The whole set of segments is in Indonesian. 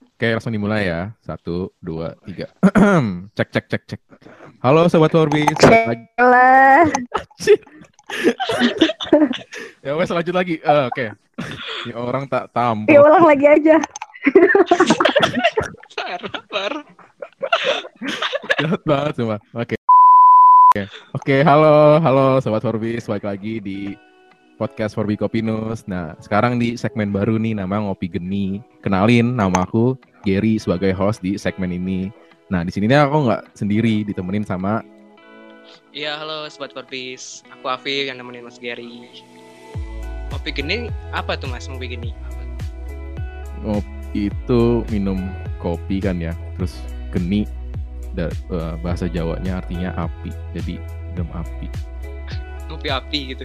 Oke, langsung dimulai ya. Satu, dua, tiga. cek, cek, cek, cek. Halo Sobat Forbis. Lah. ya wes lanjut lagi. Eh, Oke. Ini orang tak tampil. Ya ulang lagi aja. Parah, parah. Jahat banget semua. Oke. Oke. Oke, halo, halo Sobat Forbis. Balik lagi di podcast Forbi Kopinus. Nah, sekarang di segmen baru nih nama Ngopi Geni. Kenalin, nama aku Gary sebagai host di segmen ini. Nah, di sini nih aku nggak sendiri, ditemenin sama Iya, halo Sobat Forbis. Aku Afif yang nemenin Mas Gary. Kopi geni apa tuh Mas? Kopi geni? ngopi itu minum kopi kan ya. Terus geni eh, bahasa Jawanya artinya api. Jadi minum api. Kopi api gitu.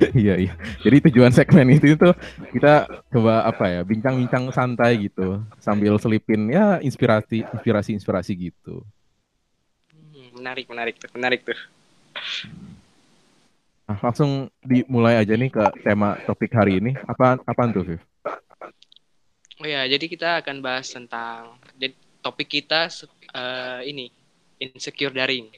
Iya iya. Jadi tujuan segmen itu tuh kita coba apa ya bincang-bincang santai gitu sambil selipin ya inspirasi inspirasi inspirasi gitu. Hmm, menarik, menarik tuh, menarik tuh. Nah, langsung dimulai aja nih ke tema topik hari ini. Apa apaan tuh, Viv? Oh ya, jadi kita akan bahas tentang jadi topik kita eh, ini insecure daring.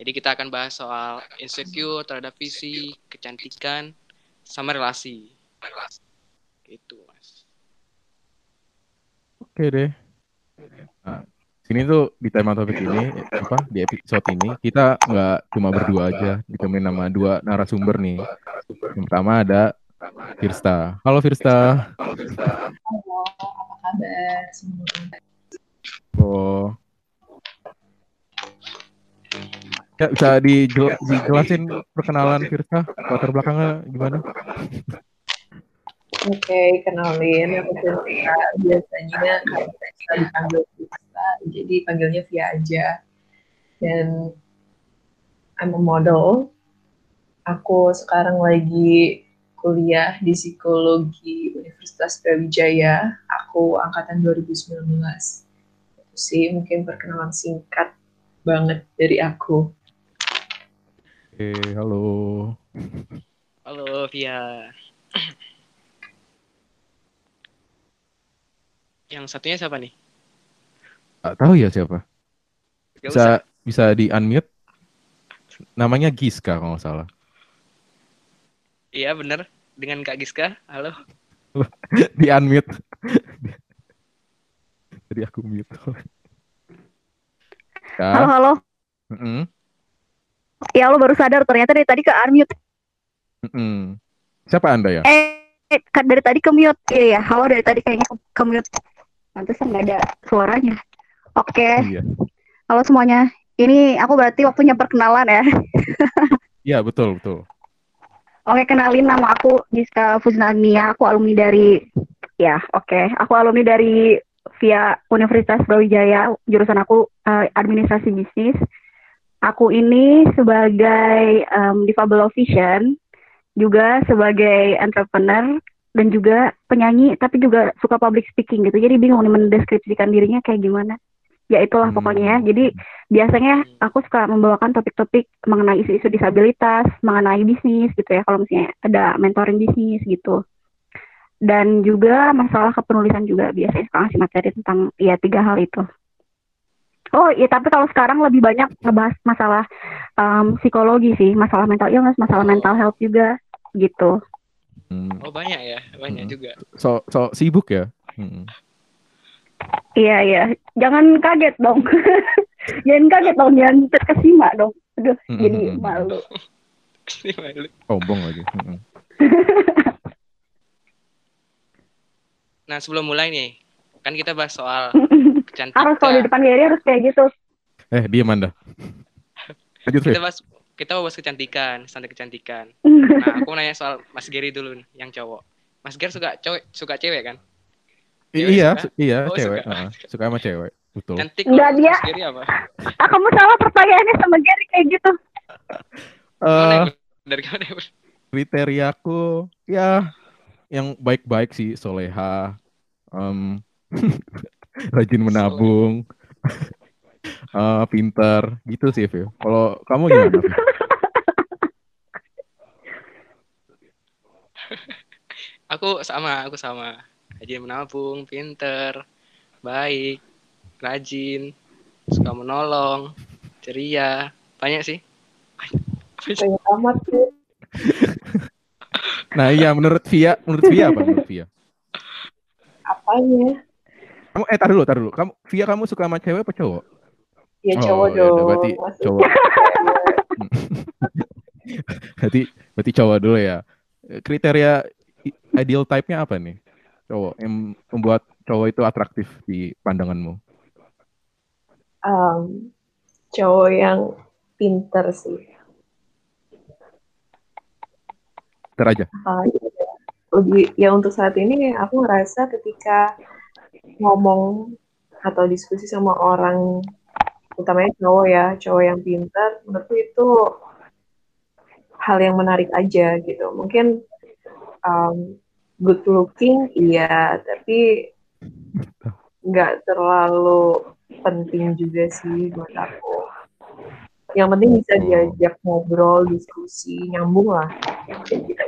Jadi kita akan bahas soal insecure terhadap fisik, kecantikan, sama relasi. Gitu, Mas. Oke deh. Nah, sini tuh di tema topik ini apa di episode ini kita nggak cuma berdua aja ditemenin sama dua narasumber nih. Yang pertama ada Firsta. Halo Firsta. Halo, apa kabar semua? Oh. Ya, bisa dijel- dijelasin perkenalan Firsa, latar belakangnya gimana? Oke, kenalin aku Firsa. Biasanya kita dipanggil Firsa, jadi panggilnya Via aja. Dan I'm a model. Aku sekarang lagi kuliah di psikologi Universitas Brawijaya. Aku angkatan 2019. Itu sih mungkin perkenalan singkat banget dari aku. Oke, halo. Halo, Via. Yang satunya siapa nih? Gak tahu ya siapa. Gak Bisa usah. bisa di unmute. Namanya Giska kalau nggak salah. Iya, bener. Dengan Kak Giska. Halo. Di unmute. Jadi aku mute. Halo, halo. Mm-mm. Ya lo baru sadar ternyata dari tadi ke unmute. Mm-mm. Siapa Anda ya? Eh, eh, kan dari tadi ke mute. Iya, ya. Halo dari tadi kayaknya ke, mute. Pantesan nggak ada suaranya. Oke, Iya. halo semuanya. Ini aku berarti waktunya perkenalan ya. Iya, betul, betul. Oke, kenalin nama aku Giska Fusnania. Aku alumni dari ya, oke. Aku alumni dari via Universitas Brawijaya. Jurusan aku eh, administrasi bisnis. Aku ini sebagai em, difabel vision, juga sebagai entrepreneur dan juga penyanyi, tapi juga suka public speaking gitu. Jadi bingung nih mendeskripsikan dirinya kayak gimana. Ya itulah Hmm. pokoknya ya. Jadi biasanya aku suka membawakan topik-topik mengenai isu-isu disabilitas, mengenai bisnis gitu ya, kalau misalnya ada mentoring bisnis gitu. Dan juga masalah kepenulisan juga biasanya suka ngasih materi tentang ya tiga hal itu. Oh iya, tapi kalau sekarang lebih banyak ngebahas masalah em, psikologi sih, masalah mental illness, masalah mental health juga gitu. Hmm. Oh, banyak ya. Banyak Mm-mm. juga. So, so sibuk ya? Mm. Iya iya, jangan kaget dong, jangan kaget dong, jangan terkesima dong. Aduh, Mm-mm. jadi malu. Ini malu. Sombong lagi. Mm-mm. Nah, sebelum mulai nih, kan kita bahas soal kecantikan. harus kalau di depan Gary harus kayak gitu. Eh, diam Anda. Lanjut. Kita bahas kita bahas kecantikan, standar kecantikan. Nah, aku mau nanya soal Mas Gary dulu nih, yang cowok. Mas Gary suka cowok, suka cewek kan? I- Cewek iya, suka? su- iya, Oh, cewek. suka. Heeh, suka sama cewek. Betul. Cantik kalau dia- Mas Gary apa? Ah, kamu salah pertanyaannya sama Gary kayak gitu. Mana Eh, yang dari bener? kriteriaku ya yang baik-baik sih, soleha, em, rajin menabung, eh, pinter, gitu sih, Viv. Kalau kamu gimana? Viv? Aku sama, aku sama. rajin menabung, pinter, baik, rajin, suka menolong, ceria, banyak sih. Banyak amat tuh. Nah iya menurut Via, menurut Via apa menurut Via? Apanya? Kamu eh tar dulu, tar dulu. Kamu Via kamu suka sama cewek apa cowok? Ya Oh, cowok ya dong. udah, berarti cowok. berarti berarti cowok dulu ya. Kriteria ideal type-nya apa nih? Cowok yang membuat cowok itu atraktif di pandanganmu. um, cowok yang pinter sih. Pinter aja. Iya. Lebih ya untuk saat ini aku ngerasa ketika ngomong atau diskusi sama orang utamanya cowok ya, cowok yang pintar, menurutku itu hal yang menarik aja gitu. Mungkin um, good looking iya, tapi nggak terlalu penting juga sih buat aku. Yang penting bisa Oh. diajak ngobrol, diskusi, nyambung lah. Gitu.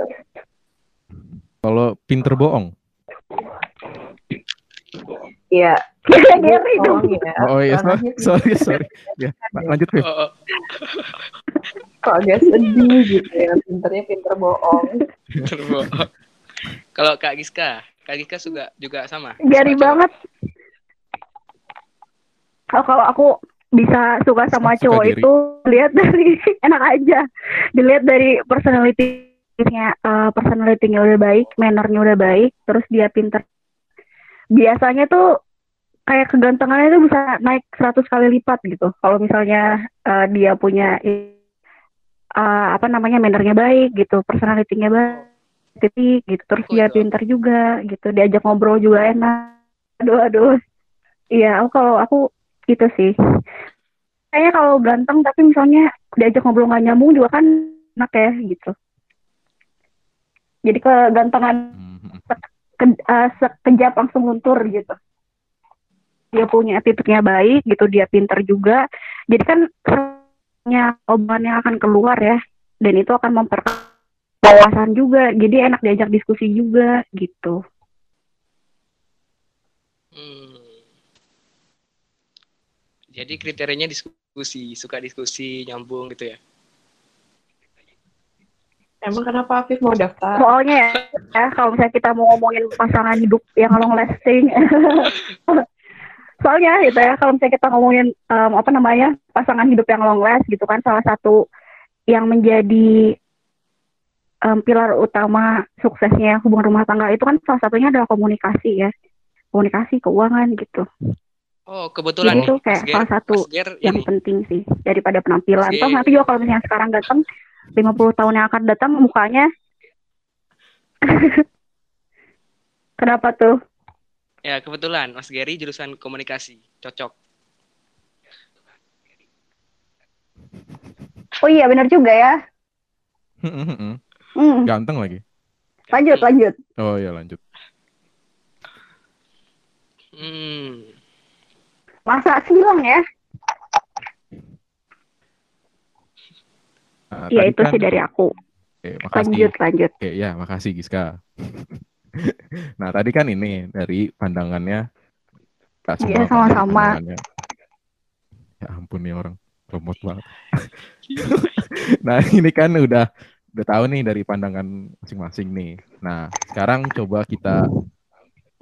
Kalau pinter bohong. Iya, Kayak Gary dong. ya. Oh, iya, sorry, ranahnya sorry, sorry. Ya, lanjut. Oh, oh. kok agak sedih gitu ya. Pinternya pinter bohong. pinter bohong. Kalau Kak Giska, Kak Giska juga juga sama. Cowok. banget. Oh, kalau aku bisa suka sama Suka cowok Gary. itu lihat dari enak aja. Dilihat dari personality-nya, eh, personality-nya udah baik, manner-nya udah baik, terus dia pinter. Biasanya tuh kayak kegantengannya tuh bisa naik 100 kali lipat gitu. Kalau misalnya eh, dia punya eh, apa namanya mannernya baik gitu, personality-nya baik, titik gitu. Terus Aku dia itu. pinter juga gitu, diajak ngobrol juga enak. Aduh, aduh. Iya, aku kalau aku gitu sih. Kayaknya kalau ganteng tapi misalnya diajak ngobrol nggak nyambung juga kan enak ya gitu. Jadi kegantengan Mhm. Ke, eh, sekejap langsung luntur gitu. Dia punya attitude-nya baik gitu, dia pinter juga. Jadi kan omongan yang akan keluar ya, dan itu akan memperkaya wawasan juga. Jadi enak diajak diskusi juga gitu. Hmm. Jadi kriterianya diskusi, suka diskusi, nyambung gitu ya. Emang kenapa Afif mau daftar? Soalnya ya, ya, kalau misalnya kita mau ngomongin pasangan hidup yang long lasting, soalnya gitu ya, kalau misalnya kita ngomongin em, apa namanya pasangan hidup yang long last gitu kan, salah satu yang menjadi em, pilar utama suksesnya hubungan rumah tangga itu kan salah satunya adalah komunikasi ya, komunikasi, keuangan gitu. Oh, kebetulan Jadi itu kayak Ger, salah satu yang ini. penting sih daripada penampilan. Toh nanti juga kalau misalnya sekarang datang 50 tahun yang akan datang mukanya Kenapa tuh? Ya, kebetulan Mas Gary jurusan komunikasi. Cocok. Oh iya benar juga ya. Hmm, Ganteng lagi. lanjut lanjut. Oh iya lanjut. Hmm. Masa silang ya? Nah, tadi itu kan- sih dari aku. Oke, makasih. Lanjut lanjut. Oke, ya makasih Giska. nah tadi kan ini dari pandangannya Kak Iya, sama-sama. Ya ampun nih orang lemot banget. nah ini kan udah udah tahu nih dari pandangan masing-masing nih. Nah sekarang coba kita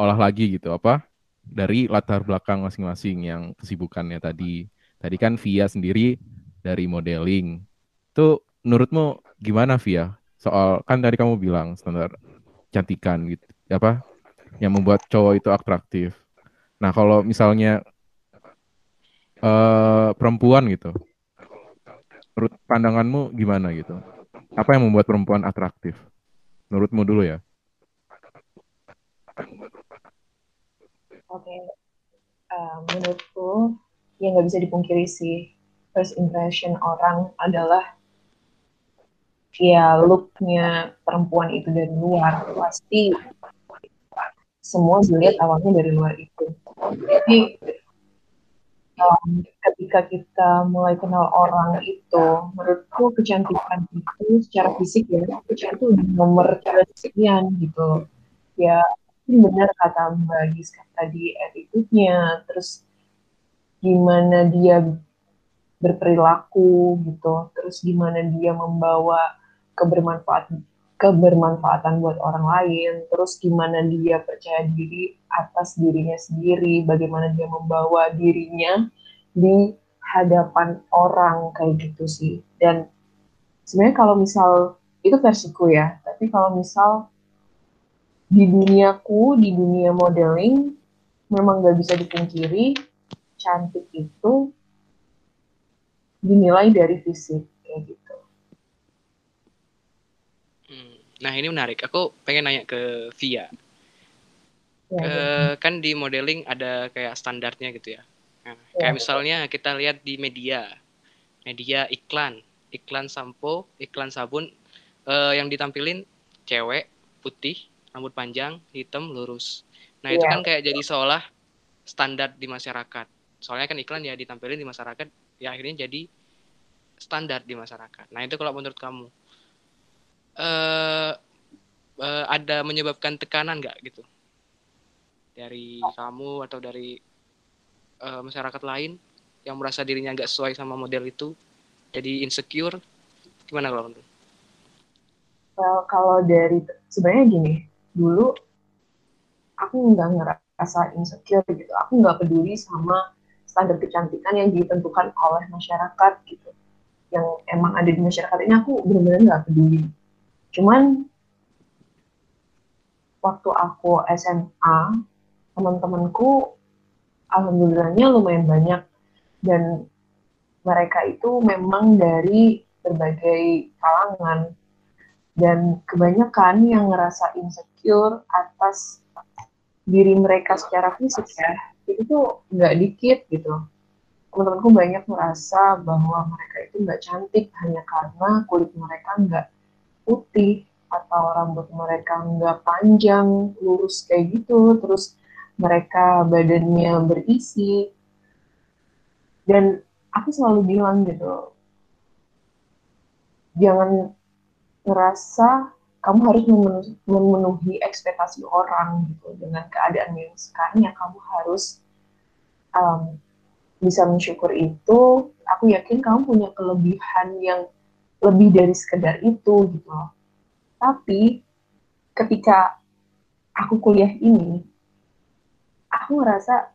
olah lagi gitu apa dari latar belakang masing-masing yang kesibukannya tadi. Tadi kan Via sendiri dari modeling. Itu menurutmu gimana Via? Soal kan tadi kamu bilang standar cantikan gitu, apa yang membuat cowok itu atraktif. Nah kalau misalnya eh perempuan gitu, menurut pandanganmu gimana gitu? Apa yang membuat perempuan atraktif? Menurutmu dulu ya? Oke, Eh, menurutku yang nggak bisa dipungkiri sih first impression orang adalah ya looknya perempuan itu dari luar pasti semua dilihat awalnya dari luar itu. Jadi um, ketika kita mulai kenal orang itu, menurutku kecantikan itu secara fisik ya, itu nomor sekian gitu. Ya benar kata Mbak Giska tadi attitude-nya, terus gimana dia berperilaku gitu, terus gimana dia membawa kebermanfaat kebermanfaatan buat orang lain, terus gimana dia percaya diri atas dirinya sendiri, bagaimana dia membawa dirinya di hadapan orang kayak gitu sih. Dan sebenarnya kalau misal itu versiku ya, tapi kalau misal di duniaku, di dunia modeling, memang gak bisa dipungkiri, cantik itu dinilai dari fisik kayak gitu. Hmm. Nah ini menarik. Aku pengen nanya ke Via. Ya, Eh, kan di modeling ada kayak standarnya gitu ya. Nah, kayak Ya. misalnya kita lihat di media, media iklan, iklan sampo, iklan sabun, eh, yang ditampilin cewek putih, rambut panjang, hitam, lurus. Nah itu Iya. kan kayak jadi seolah standar di masyarakat. Soalnya kan iklan ya ditampilin di masyarakat, ya akhirnya jadi standar di masyarakat. Nah itu kalau menurut kamu, eh eh, ada menyebabkan tekanan nggak gitu dari kamu atau dari eh, masyarakat lain yang merasa dirinya nggak sesuai sama model itu jadi insecure gimana kalau menurut Well, kalau dari sebenarnya gini, dulu aku nggak ngerasa insecure gitu. Aku nggak peduli sama standar kecantikan yang ditentukan oleh masyarakat gitu. Yang emang ada di masyarakat ini aku benar-benar nggak peduli. Cuman waktu aku SMA, teman-temanku alhamdulillahnya lumayan banyak. Dan mereka itu memang dari berbagai kalangan. Dan kebanyakan yang ngerasa insecure atas diri mereka secara fisik ya itu tuh nggak dikit gitu. Teman-temanku banyak merasa bahwa mereka itu nggak cantik hanya karena kulit mereka nggak putih atau rambut mereka nggak panjang lurus kayak gitu terus mereka badannya berisi. Dan aku selalu bilang gitu jangan ngerasa kamu harus memenuhi, ekspektasi orang gitu dengan keadaan yang sekarang ya kamu harus um, bisa mensyukur itu. Aku yakin kamu punya kelebihan yang lebih dari sekedar itu gitu loh. Tapi ketika aku kuliah ini aku ngerasa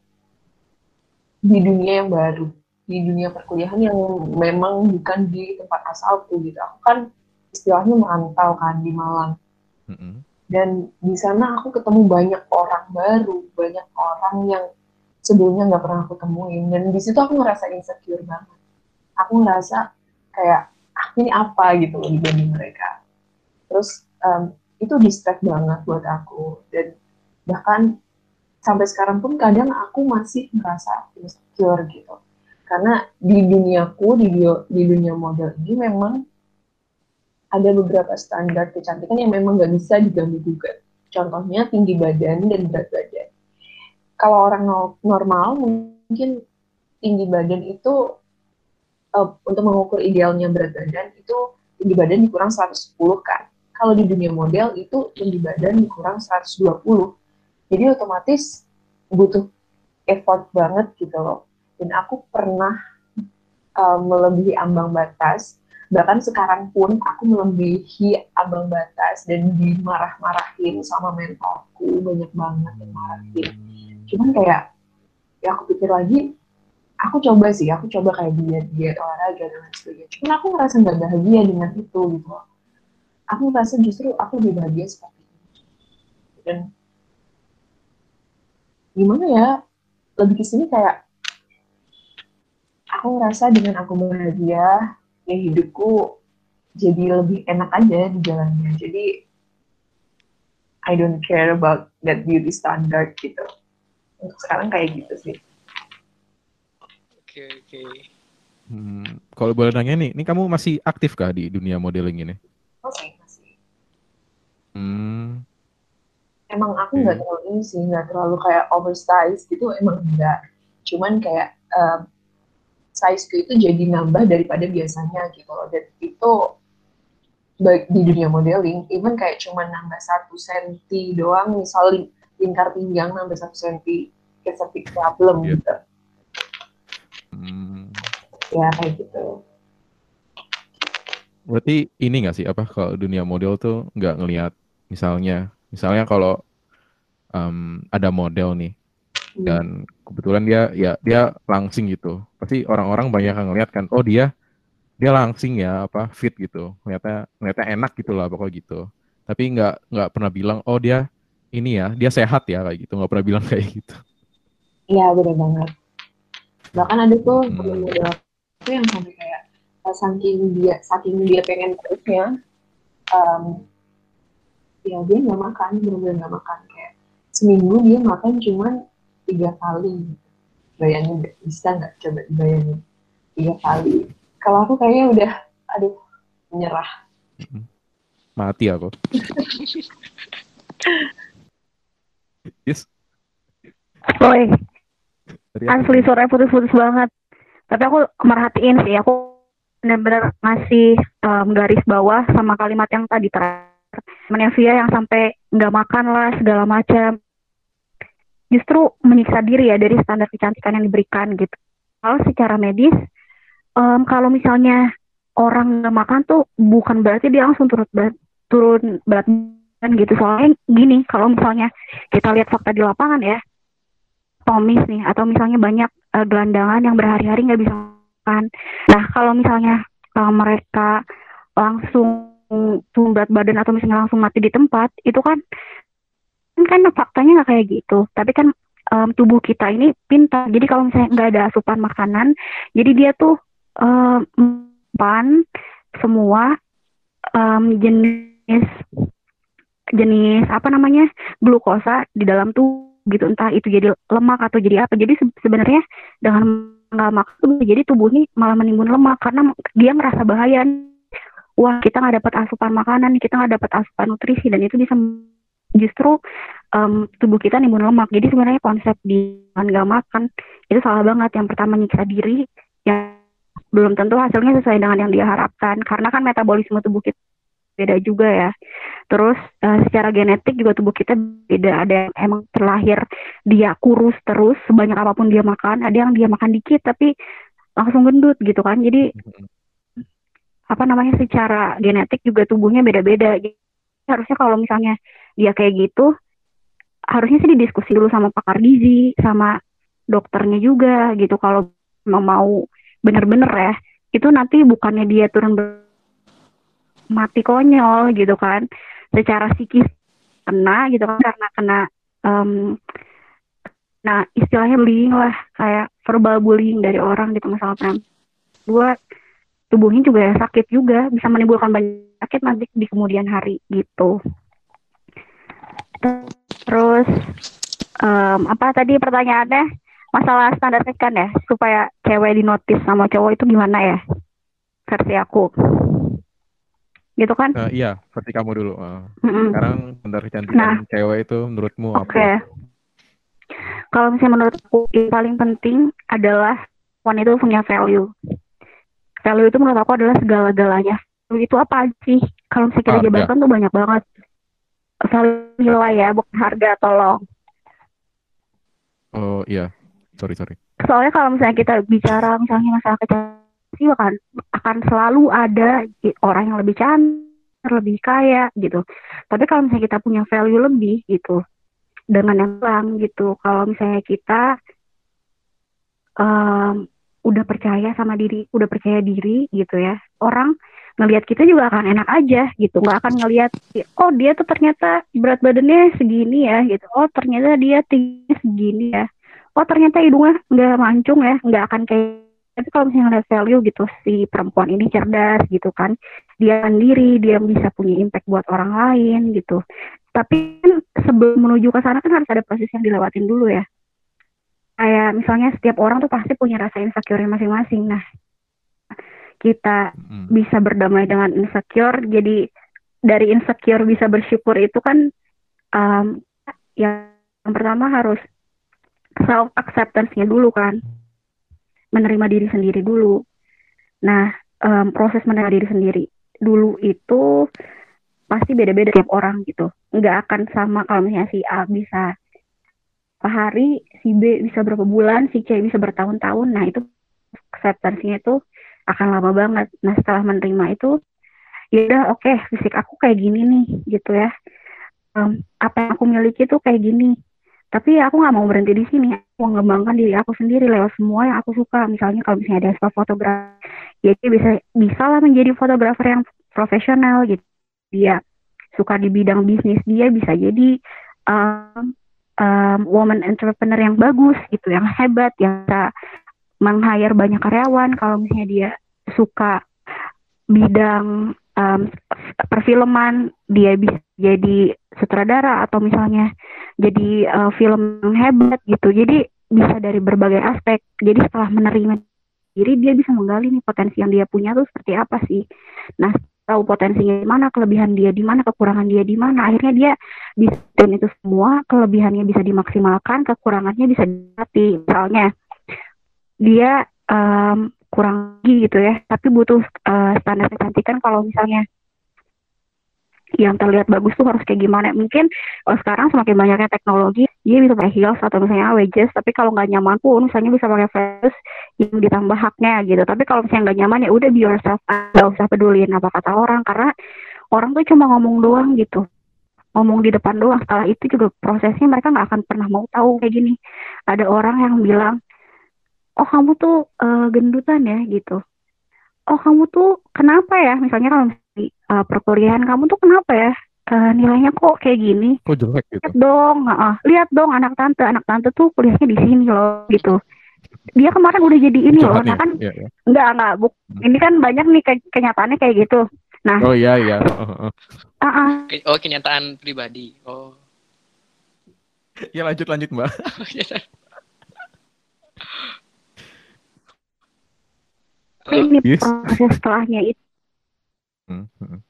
di dunia yang baru di dunia perkuliahan yang memang bukan di tempat asalku gitu. Aku kan istilahnya merantau kan di Malang. Mm-mm. dan di sana aku ketemu banyak orang baru banyak orang yang sebelumnya nggak pernah aku temuin. Dan di situ aku ngerasa insecure banget. Aku ngerasa kayak ini apa gitu loh dibanding mereka terus em, itu distract banget buat aku dan bahkan sampai sekarang pun kadang aku masih merasa insecure gitu karena di duniaku di dio- di dunia model ini memang ada beberapa standar kecantikan yang memang nggak bisa diganggu gugat. Contohnya tinggi badan dan berat badan. Kalau orang no- normal mungkin tinggi badan itu eh, untuk mengukur idealnya berat badan itu tinggi badan dikurang 110 kan. Kalau di dunia model itu tinggi badan dikurang 120. Jadi otomatis butuh effort banget gitu loh. Dan aku pernah eh, melebihi ambang batas bahkan sekarang pun aku melebihi ambang batas dan dimarah-marahin sama mentorku banyak banget yang marahin cuman kayak ya aku pikir lagi aku coba sih aku coba kayak diet diet olahraga dan lain sebagainya cuman aku ngerasa nggak bahagia dengan itu gitu aku ngerasa justru aku lebih bahagia seperti itu dan gimana ya lebih ke sini kayak aku ngerasa dengan aku bahagia ya hidupku jadi lebih enak aja di jalannya. Jadi I don't care about that beauty standard gitu. Untuk sekarang kayak gitu sih. Oke oke Hmm, kalau boleh nanya nih, ini kamu masih aktif kah di dunia modeling ini? Masih, masih. Hmm, Emang aku nggak Oke. terlalu ini sih, nggak terlalu kayak oversize gitu, emang enggak. Cuman kayak um, sizeku itu jadi nambah daripada biasanya gitu loh. Dan itu baik di dunia modeling, even kayak cuma nambah satu senti doang, misal li- lingkar pinggang sampai satu senti kayak septic problem Iya. gitu Hmm, ya kayak gitu. Berarti ini nggak sih apa kalau dunia model tuh nggak ngelihat misalnya misalnya kalau em, ada model nih Hmm. dan kebetulan dia ya dia langsing gitu. Pasti orang-orang banyak yang ngeliat kan oh dia dia langsing ya apa fit gitu. Ternyata ternyata enak gitu lah pokoknya gitu. Tapi nggak nggak pernah bilang oh dia ini ya dia sehat ya kayak gitu. Nggak pernah bilang kayak gitu. Iya bener banget. Bahkan ada tuh Hmm. model itu yang sampai kayak uh, saking dia saking dia pengen terusnya, um, ya dia nggak makan, bener-bener nggak makan kayak seminggu dia makan cuman tiga kali. Bayangin bisa nggak coba dibayangin tiga kali? Kalau aku kayaknya udah, aduh, menyerah. mati aku yes Woi, asli suaranya putus-putus banget. Tapi aku merhatiin sih, aku benar-benar ngasih em, garis bawah sama kalimat yang tadi terakhir. Temennya Via yang sampai nggak makan lah segala macam. Justru menyiksa diri ya dari standar kecantikan yang diberikan gitu. Kalau secara medis, em, kalau misalnya orang nggak makan tuh bukan berarti dia langsung turun berat, turun berat badan gitu. Soalnya gini, kalau misalnya kita lihat fakta di lapangan ya, tomis nih atau misalnya banyak eh, gelandangan yang berhari-hari nggak bisa makan. Nah kalau misalnya eh, mereka langsung turun berat badan atau misalnya langsung mati di tempat itu kan kan faktanya nggak kayak gitu. Tapi kan em, tubuh kita ini pintar. Jadi kalau misalnya nggak ada asupan makanan, jadi dia tuh em, pan semua em, jenis jenis apa namanya glukosa di dalam tubuh gitu entah itu jadi lemak atau jadi apa. Jadi se- sebenarnya dengan nggak makan jadi tubuh ini malah menimbun lemak karena dia ngerasa bahaya wah kita nggak dapat asupan makanan kita nggak dapat asupan nutrisi dan itu bisa justru em, tubuh kita nimbun lemak. Jadi sebenarnya konsep di nggak makan itu salah banget. Yang pertama nyiksa diri yang belum tentu hasilnya sesuai dengan yang dia harapkan. Karena kan metabolisme tubuh kita beda juga ya Terus eh, secara genetik juga tubuh kita beda. Ada yang emang terlahir dia kurus terus sebanyak apa pun dia makan. Ada yang dia makan dikit tapi langsung gendut gitu kan. Jadi apa namanya secara genetik juga tubuhnya beda-beda. Harusnya kalau misalnya dia kayak gitu harusnya sih didiskusi dulu sama pakar gizi, sama dokternya juga gitu. Kalau mau bener-bener ya, itu nanti bukannya dia turun ber- mati konyol gitu kan. Secara psikis kena gitu kan karena kena em, nah istilahnya bullying lah kayak verbal bullying dari orang gitu masalah pernah dua tubuhnya juga ya sakit juga bisa menimbulkan banyak sakit nanti di kemudian hari gitu. Terus em, apa tadi pertanyaannya? Masalah standar kan ya supaya cewek dinotis sama cowok itu gimana ya? Versi aku gitu kan Nah, iya seperti kamu dulu Eh, Mm-mm. sekarang standar kecantikan Nah. cewek itu menurutmu Oke. apa Kalau misalnya menurut aku yang paling penting adalah wanita itu punya value. Value itu menurut aku adalah segala-galanya. Value itu apa sih? Kalau misalnya kita Harga. jabarkan tuh banyak banget. Value nilai ya, bukan harga, tolong. oh iya sorry sorry Soalnya kalau misalnya kita bicara misalnya masalah kecantikan, akan akan selalu ada orang yang lebih cantik, lebih kaya gitu. Tapi kalau misalnya kita punya value lebih gitu, dengan yang bilang gitu, kalau misalnya kita em, udah percaya sama diri, udah percaya diri gitu ya, orang ngelihat kita juga akan enak aja gitu, nggak akan ngelihat, oh dia tuh ternyata berat badannya segini ya gitu, oh ternyata dia tingginya segini ya, oh ternyata hidungnya nggak mancung ya, nggak akan kayak tapi kalau misalnya ngeliat value gitu si perempuan ini cerdas gitu kan dia sendiri dia bisa punya impact buat orang lain gitu. Tapi kan sebelum menuju ke sana kan harus ada proses yang dilewatin dulu ya. Kayak misalnya setiap orang tuh pasti punya rasa insecure masing-masing. Nah kita Mm. bisa berdamai dengan insecure jadi dari insecure bisa bersyukur itu kan um, yang pertama harus self acceptance-nya dulu kan menerima diri sendiri dulu nah em, proses menerima diri sendiri dulu itu pasti beda-beda tiap orang gitu nggak akan sama kalau misalnya si A bisa hari, si B bisa berapa bulan, si C bisa bertahun-tahun. Nah, itu acceptance-nya itu akan lama banget. Nah, setelah menerima itu, ya udah oke, okay, fisik aku kayak gini nih, gitu ya. Um, apa yang aku miliki tuh kayak gini. Tapi aku nggak mau berhenti di sini. Aku mengembangkan diri aku sendiri lewat semua yang aku suka. Misalnya kalau misalnya ada suka fotografer, ya dia bisa bisa lah menjadi fotografer yang profesional gitu. Dia suka di bidang bisnis, dia bisa jadi um, um, woman entrepreneur yang bagus gitu, yang hebat, yang bisa meng-hire banyak karyawan. Kalau misalnya dia suka bidang um, perfilman, dia bisa jadi sutradara atau misalnya jadi uh, film hebat gitu. Jadi bisa dari berbagai aspek. Jadi setelah menerima diri dia bisa menggali nih potensi yang dia punya tuh seperti apa sih. Nah, tahu potensinya di mana, kelebihan dia di mana, kekurangan dia di mana. Akhirnya dia bisa dan itu semua kelebihannya bisa dimaksimalkan, kekurangannya bisa dilatih. Misalnya dia um, kurang gitu ya, tapi butuh uh, standar kecantikan kalau misalnya yang terlihat bagus tuh harus kayak gimana. Mungkin kalau sekarang semakin banyaknya teknologi dia bisa pakai heels atau misalnya wedges tapi kalau nggak nyaman pun misalnya bisa pakai flash yang ditambah haknya gitu. Tapi kalau misalnya nggak nyaman ya udah be yourself nggak usah peduliin apa kata orang karena orang tuh cuma ngomong doang gitu. Ngomong di depan doang. Setelah itu juga prosesnya mereka nggak akan pernah mau tahu kayak gini. Ada orang yang bilang oh kamu tuh uh, gendutan ya gitu oh kamu tuh kenapa ya misalnya kalau uh, perkuliahan kamu tuh kenapa ya uh, nilainya kok kayak gini? Kok jelek gitu? Lihat dong, uh, lihat dong anak tante, anak tante tuh kuliahnya di sini loh gitu. Dia kemarin udah jadi ini loh, nah kan ya, ya. enggak enggak, hmm. ini kan banyak nih ke kenyataannya kayak gitu. Nah, oh iya iya. Uh, uh. Uh, Oh kenyataan pribadi. Oh. Ya lanjut lanjut mbak. ini yes. proses setelahnya itu Hmm, hmm.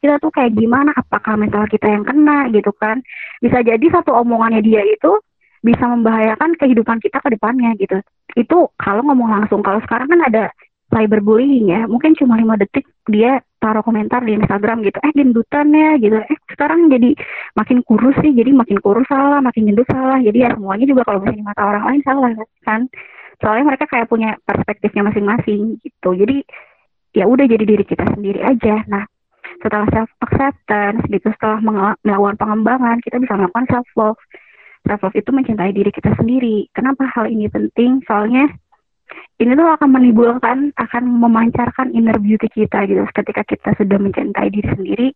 kita tuh kayak gimana? Apakah mental kita yang kena gitu kan? Bisa jadi satu omongannya dia itu bisa membahayakan kehidupan kita ke depannya gitu. Itu kalau ngomong langsung kalau sekarang kan ada cyberbullying ya. Mungkin cuma lima detik dia taruh komentar di Instagram gitu. Eh gendutan ya gitu. Eh sekarang jadi makin kurus sih. Jadi makin kurus salah makin gendut salah. Jadi ya semuanya juga kalau misalnya mata orang lain salah kan soalnya mereka kayak punya perspektifnya masing-masing gitu jadi ya udah jadi diri kita sendiri aja. Nah, setelah self acceptance gitu, setelah melakukan pengembangan, kita bisa melakukan self love. Self love itu mencintai diri kita sendiri. Kenapa hal ini penting? Soalnya ini tuh akan menimbulkan, akan memancarkan inner beauty kita gitu. Ketika kita sudah mencintai diri sendiri,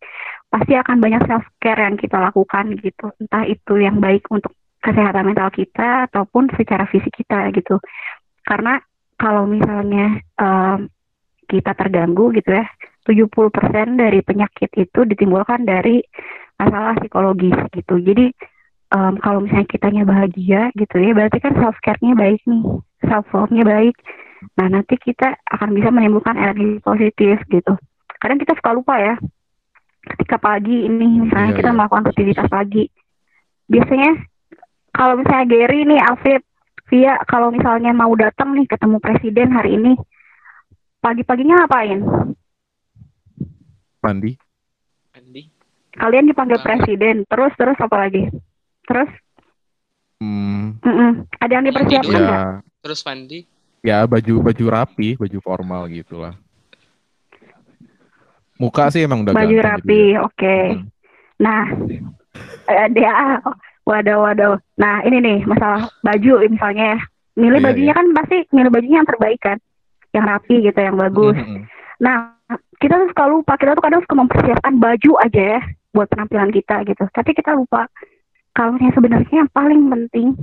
pasti akan banyak self care yang kita lakukan gitu. Entah itu yang baik untuk kesehatan mental kita ataupun secara fisik kita gitu. Karena kalau misalnya um, kita terganggu gitu ya 70% dari penyakit itu ditimbulkan dari masalah psikologis gitu jadi um, kalau misalnya kitanya bahagia gitu ya berarti kan self care-nya baik nih self love-nya baik nah nanti kita akan bisa menimbulkan energi positif gitu kadang kita suka lupa ya ketika pagi ini misalnya yeah, kita yeah. melakukan rutinitas pagi biasanya kalau misalnya Gary nih Alfred Via kalau misalnya mau datang nih ketemu presiden hari ini Pagi-paginya ngapain? Mandi. Mandi. Kalian dipanggil Mandi. presiden, terus terus apa lagi? Terus? Hmm. Mm -mm. Ada yang dipersiapkan ya. Terus mandi? Ya baju baju rapi, baju formal gitulah. Muka sih emang udah baju rapi, ya. oke. Okay. Hmm. Nah, eh, dia waduh waduh. Nah ini nih masalah baju misalnya. Milih yeah, bajunya yeah. kan pasti milih bajunya yang terbaik kan yang rapi gitu, yang bagus. Mm -hmm. Nah, kita tuh suka lupa, kita tuh kadang suka mempersiapkan baju aja ya buat penampilan kita gitu. Tapi kita lupa kalau yang sebenarnya yang paling penting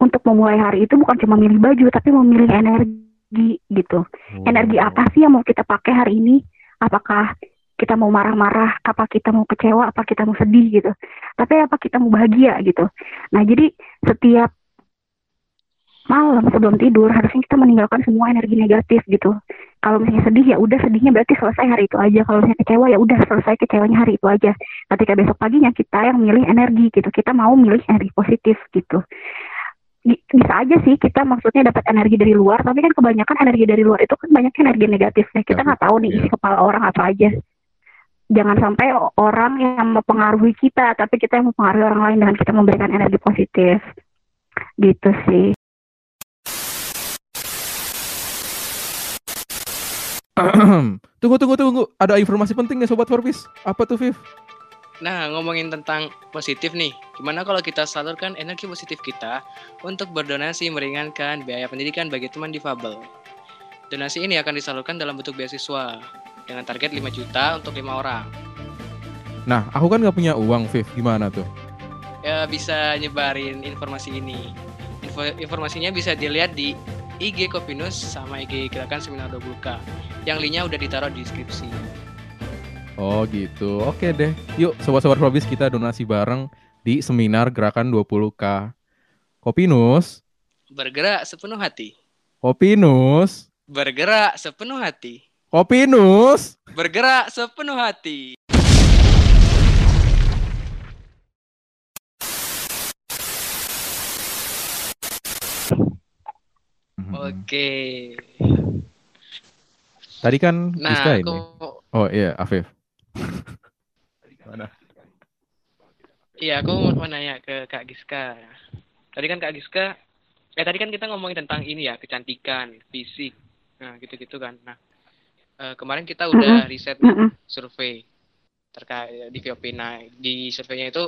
untuk memulai hari itu bukan cuma milih baju, tapi memilih energi gitu. Oh. Energi apa sih yang mau kita pakai hari ini? Apakah kita mau marah-marah, apa kita mau kecewa, apa kita mau sedih gitu. Tapi apa kita mau bahagia gitu. Nah, jadi setiap malam sebelum tidur harusnya kita meninggalkan semua energi negatif gitu. Kalau misalnya sedih ya udah sedihnya berarti selesai hari itu aja. Kalau misalnya kecewa ya udah selesai kecewanya hari itu aja. Ketika besok paginya kita yang milih energi gitu. Kita mau milih energi positif gitu. Bisa aja sih kita maksudnya dapat energi dari luar, tapi kan kebanyakan energi dari luar itu kan banyak energi negatif. Nah, kita nggak tahu nih isi kepala orang apa aja. Jangan sampai orang yang mempengaruhi kita, tapi kita yang mempengaruhi orang lain dengan kita memberikan energi positif. Gitu sih. Tunggu tunggu tunggu. Ada informasi penting nih sobat Forbes. Apa tuh Viv? Nah, ngomongin tentang positif nih, gimana kalau kita salurkan energi positif kita untuk berdonasi meringankan biaya pendidikan bagi teman difabel? Donasi ini akan disalurkan dalam bentuk beasiswa dengan target 5 juta untuk lima orang. nah aku kan nggak punya uang Viv gimana tuh Ya bisa nyebarin informasi ini. Info, informasinya bisa dilihat di IG Kopinus sama IG Gerakan Seminar 20K. Yang linknya udah ditaruh di deskripsi. Oh gitu. Oke deh. Yuk sobat-sobat Probis kita donasi bareng di seminar Gerakan 20K. Kopinus, Bergerak sepenuh hati. Kopinus, Bergerak sepenuh hati. Kopinus. Bergerak sepenuh hati. Oke. Tadi kan Nah, Giska aku ini. Oh iya, Afif. Mana? Iya, aku mau mau nanya ke Kak Giska. Tadi kan Kak Giska, eh tadi kan kita ngomongin tentang ini ya, kecantikan, fisik, nah gitu-gitu kan. Nah, eh, kemarin kita udah riset nih, Mm-mm. survei terkait di Viopina. Di surveinya itu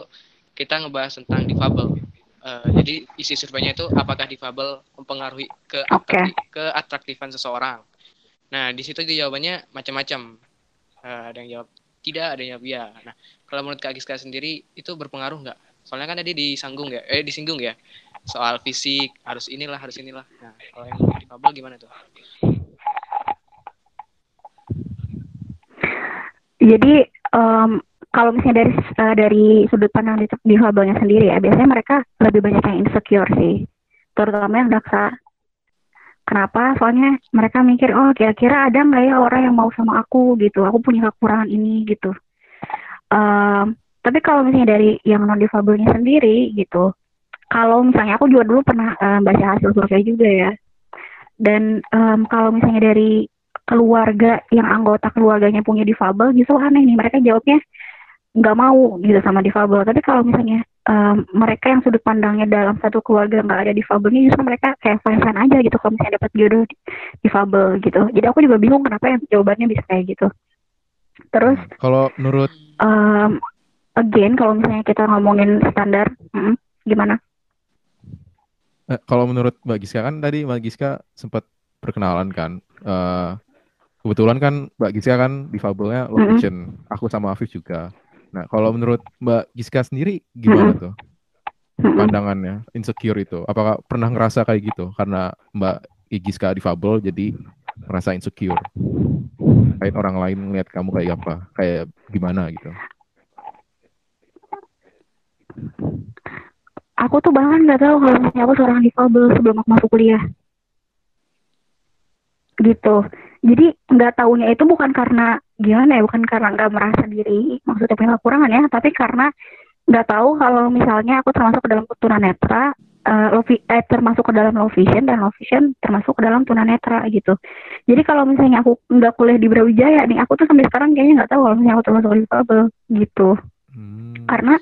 kita ngebahas tentang difabel. Eh, jadi isi surveinya itu apakah difabel mempengaruhi ke Oke. keatraktifan seseorang. Nah, di situ jawabannya macam-macam. Eh, ada yang jawab tidak, ada yang jawab ya. Nah, kalau menurut Kak Giska sendiri itu berpengaruh nggak? Soalnya kan tadi disanggung ya, eh disinggung ya, soal fisik harus inilah harus inilah. Nah, kalau yang difabel gimana tuh? Jadi em, kalau misalnya dari eh, dari sudut pandang di- difabelnya sendiri ya, biasanya mereka lebih banyak yang insecure sih, terutama yang daksa. Kenapa? Soalnya mereka mikir, oh kira-kira ada nggak ya orang yang mau sama aku gitu, aku punya kekurangan ini gitu. Em, tapi kalau misalnya dari yang non difabelnya sendiri gitu, kalau misalnya aku juga dulu pernah em, baca hasil survei juga ya, dan em, kalau misalnya dari keluarga yang anggota keluarganya punya difabel justru aneh nih mereka jawabnya nggak mau gitu sama difabel. Tapi kalau misalnya em, mereka yang sudut pandangnya dalam satu keluarga nggak ada difabelnya justru mereka kayak fine fine aja gitu kalau misalnya dapat jodoh di- difabel gitu. Jadi aku juga bingung kenapa yang jawabannya bisa kayak gitu. Terus Kalau menurut em, again kalau misalnya kita ngomongin standar mm, gimana? Eh, kalau menurut Mbak Giska kan tadi Mbak Giska sempat perkenalan kan. Eh, kebetulan kan Mbak Giska kan difabelnya low vision. Aku sama Afif juga. Nah, kalau menurut Mbak Giska sendiri gimana tuh Mm-mm. pandangannya insecure itu? Apakah pernah ngerasa kayak gitu karena Mbak Giska difabel jadi ngerasa insecure? Kayak orang lain ngeliat kamu kayak apa? Kayak gimana gitu? aku tuh bahkan nggak tahu kalau misalnya aku seorang difabel sebelum aku masuk kuliah gitu jadi nggak taunya itu bukan karena gimana ya bukan karena nggak merasa diri maksudnya punya kekurangan ya tapi karena nggak tahu kalau misalnya aku termasuk ke dalam tunanetra low vi- eh, termasuk ke dalam low vision dan low vision termasuk ke dalam tunanetra gitu jadi kalau misalnya aku nggak kuliah di Brawijaya nih aku tuh sampai sekarang kayaknya nggak tahu kalau misalnya aku termasuk difabel gitu Hmm. karena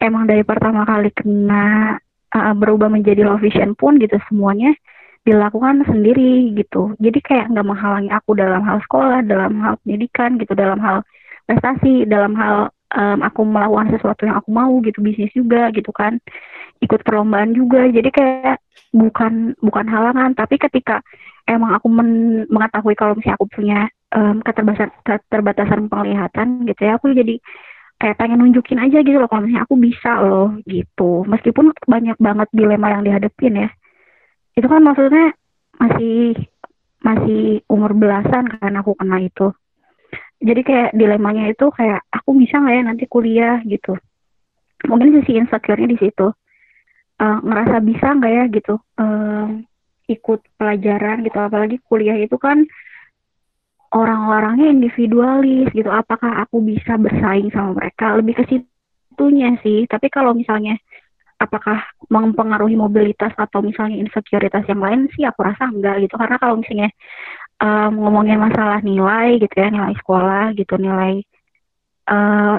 emang dari pertama kali kena uh, berubah menjadi low vision pun gitu semuanya dilakukan sendiri gitu. Jadi kayak nggak menghalangi aku dalam hal sekolah dalam hal pendidikan gitu. Dalam hal prestasi dalam hal um, aku melakukan sesuatu yang aku mau gitu. Bisnis juga gitu kan. Ikut perlombaan juga. Jadi kayak bukan bukan halangan. Tapi ketika emang aku men- mengetahui kalau misalnya aku punya um, keterbatasan keterbatasan penglihatan gitu ya aku jadi kayak pengen nunjukin aja gitu loh kalau misalnya aku bisa loh gitu. Meskipun banyak banget dilema yang dihadapin ya itu kan maksudnya masih masih umur belasan kan aku kena itu. Jadi kayak dilemanya itu kayak aku bisa nggak ya nanti kuliah? gitu. Mungkin sisi insecure-nya di situ. Eh, ngerasa bisa nggak ya gitu em, ikut pelajaran gitu. Apalagi kuliah itu kan orang-orangnya individualis gitu. Apakah aku bisa bersaing sama mereka? Lebih ke situnya sih. Tapi kalau misalnya apakah mempengaruhi mobilitas atau misalnya insekuritas yang lain sih aku rasa enggak gitu. Karena kalau misalnya em, ngomongin masalah nilai gitu ya nilai sekolah gitu nilai eh,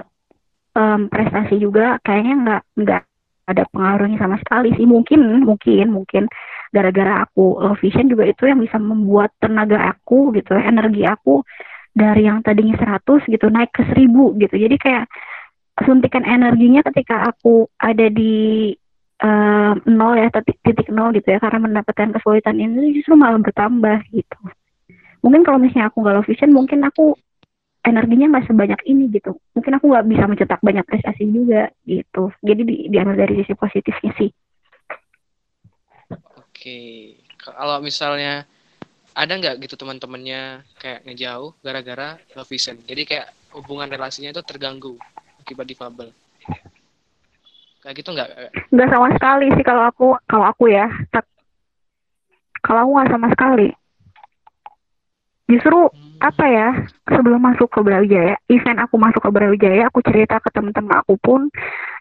em, prestasi juga kayaknya enggak enggak ada pengaruhnya sama sekali sih. Mungkin mungkin mungkin gara-gara aku low vision juga itu yang bisa membuat tenaga aku gitu energi aku dari yang tadinya 100 gitu naik ke 1000 gitu. Jadi kayak suntikan energinya ketika aku ada di uh, nol ya titik, titik nol gitu ya karena mendapatkan kesulitan ini justru malah bertambah gitu. Mungkin kalau misalnya aku nggak low vision mungkin aku energinya nggak sebanyak ini gitu. Mungkin aku nggak bisa mencetak banyak prestasi juga gitu. Jadi di, diambil dari sisi positifnya sih. Oke. Kalau misalnya ada nggak gitu teman-temannya kayak ngejauh gara-gara low vision jadi kayak hubungan relasinya itu terganggu akibat difabel kayak gitu nggak? Nggak sama sekali sih kalau aku kalau aku ya. Kalau aku nggak sama sekali. Justru hmm. apa ya sebelum masuk ke Brawijaya event aku masuk ke Brawijaya aku cerita ke teman-teman aku pun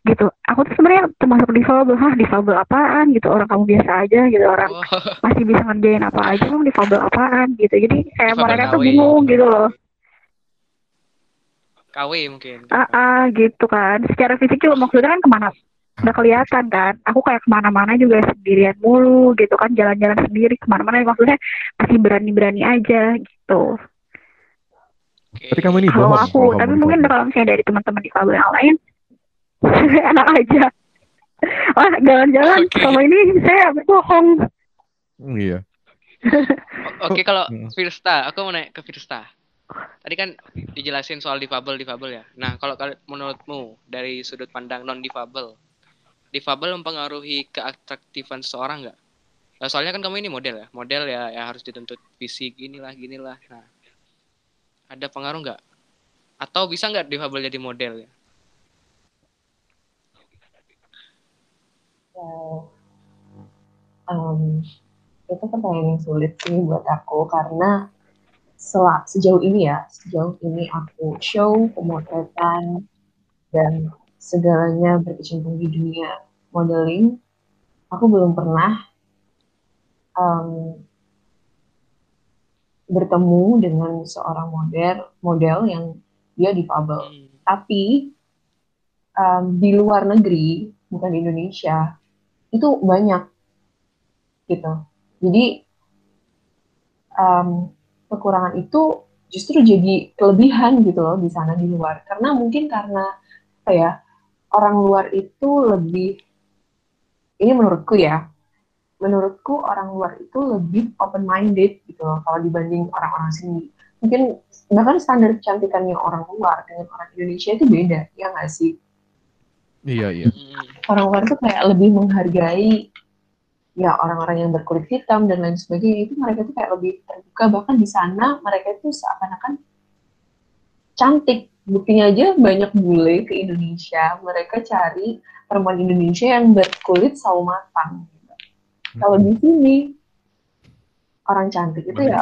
gitu. Aku tuh sebenarnya termasuk difabel hah difabel apaan? gitu. Orang kamu biasa aja gitu orang oh. masih bisa ngerjain apa aja kamu difabel apaan? gitu. Jadi kayak mereka tuh bingung gitu loh KW mungkin. Ah, ah gitu kan. Secara fisik juga maksudnya kan ke mana? Udah kelihatan kan. Aku kayak ke mana-mana juga sendirian mulu gitu kan. Jalan-jalan sendiri ke mana-mana. Maksudnya masih berani-berani aja gitu. Tapi kamu ini kalau aku tapi mungkin kalau misalnya dari teman-teman di kabel yang lain enak aja. Oh jalan-jalan. Okay. sama ini saya bohong. Iya. Oke okay, kalau. Firsta aku mau naik ke Firsta tadi kan dijelasin soal difabel difabel ya nah kalau menurutmu dari sudut pandang non difabel difabel mempengaruhi keatraktifan seseorang nggak? Nah, soalnya kan kamu ini model ya, model ya, ya harus dituntut fisik inilah ginilah. Nah, ada pengaruh nggak? Atau bisa nggak difabel jadi model ya? um, itu pertanyaan yang sulit sih buat aku karena selak sejauh ini ya sejauh ini aku show pemotretan dan segalanya berkecimpung di dunia modeling, aku belum pernah um, bertemu dengan seorang model model yang dia difabel. Hmm. Tapi um, di luar negeri, bukan di Indonesia, itu banyak gitu. Jadi um, kekurangan itu justru jadi kelebihan gitu loh di sana di luar. Karena mungkin karena apa ya orang luar itu lebih ini menurutku ya menurutku orang luar itu lebih open minded gitu loh kalau dibanding orang-orang sini. Mungkin bahkan standar kecantikannya orang luar dengan orang Indonesia itu beda ya nggak sih? Iya iya. Orang luar itu kayak lebih menghargai ya orang-orang yang berkulit hitam dan lain sebagainya itu mereka tuh kayak lebih terbuka. Bahkan di sana mereka itu seakan-akan cantik. Buktinya aja banyak bule ke Indonesia. Mereka cari perempuan Indonesia yang berkulit sawo matang gitu. Hmm. kalau di sini orang cantik itu ya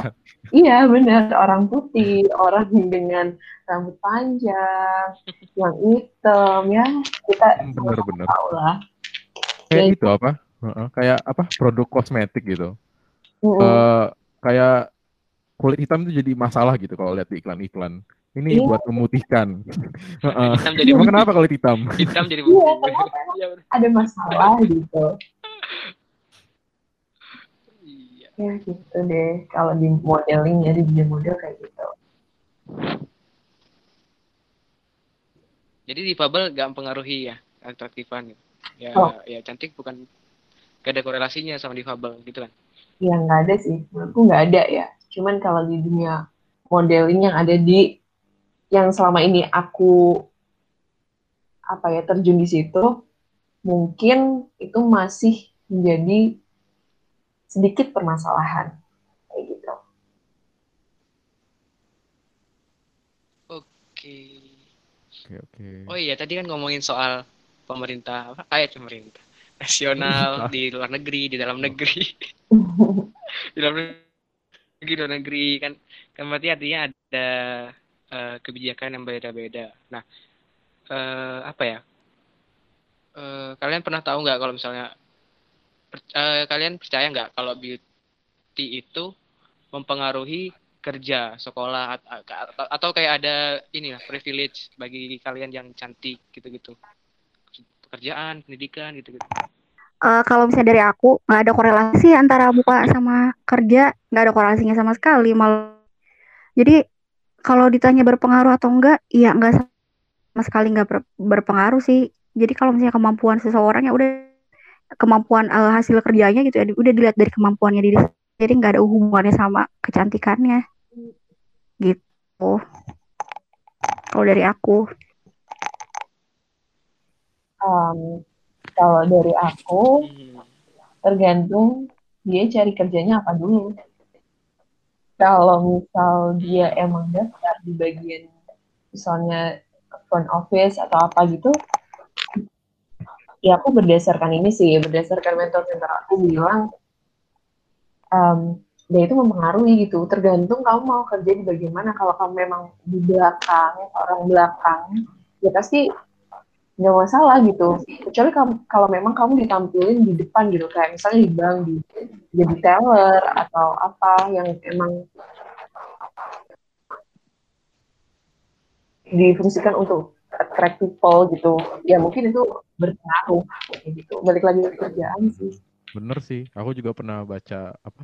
iya benar. Orang putih orang dengan rambut panjang yang hitam ya. Kita benar-benar tahu lah. Kayak ya, itu apa uh, kayak apa produk kosmetik gitu uh -uh. Uh, kayak kulit hitam itu jadi masalah gitu kalau lihat di iklan-iklan ini iya. buat memutihkan. hitam jadi Emang kenapa kalau hitam? Hitam jadi putih. Iya, ada masalah gitu. Iya. Ya gitu deh. Kalau di modeling ya di dunia model kayak gitu. Jadi di difabel gak mempengaruhi ya atraktifan gitu. Ya, oh. ya cantik bukan gak ada korelasinya sama difabel gitu kan? Ya nggak ada sih, menurutku nggak ada ya. Cuman kalau di dunia modeling yang ada di yang selama ini aku apa ya terjun di situ mungkin itu masih menjadi sedikit permasalahan kayak gitu. Oke. Oke oke. Oh iya tadi kan ngomongin soal pemerintah apa kayak pemerintah nasional di luar negeri di dalam negeri di dalam negeri di luar negeri kan kan berarti artinya ada uh, kebijakan yang beda-beda. Nah, uh, apa ya? Uh, kalian pernah tahu nggak kalau misalnya per, uh, kalian percaya nggak kalau beauty itu mempengaruhi kerja, sekolah atau, atau kayak ada ini lah privilege bagi kalian yang cantik gitu-gitu. Pekerjaan, pendidikan gitu-gitu. Eh, kalau misalnya dari aku nggak ada korelasi antara buka sama kerja nggak ada korelasinya sama sekali malah. Jadi kalau ditanya berpengaruh atau enggak ya enggak sama sekali nggak ber- berpengaruh sih. Jadi kalau misalnya kemampuan seseorang ya udah kemampuan eh, hasil kerjanya gitu ya udah dilihat dari kemampuannya diri jadi nggak ada hubungannya sama kecantikannya. Gitu. Kalau dari aku Um, kalau dari aku Hmm. tergantung dia cari kerjanya apa dulu. Kalau misal dia emang daftar di bagian misalnya front office atau apa gitu, ya aku berdasarkan ini sih, berdasarkan mentor-mentor aku bilang, um, dia itu mempengaruhi gitu. Tergantung kamu mau kerja di bagian mana. Kalau kamu memang di belakang, orang belakang, ya pasti nggak masalah gitu. Kecuali kalau memang kamu ditampilin di depan gitu, kayak misalnya di bank, di, jadi teller atau apa yang emang difungsikan untuk attract people gitu. Ya mungkin itu berpengaruh gitu. Balik lagi ke kerjaan sih. Bener sih, aku juga pernah baca apa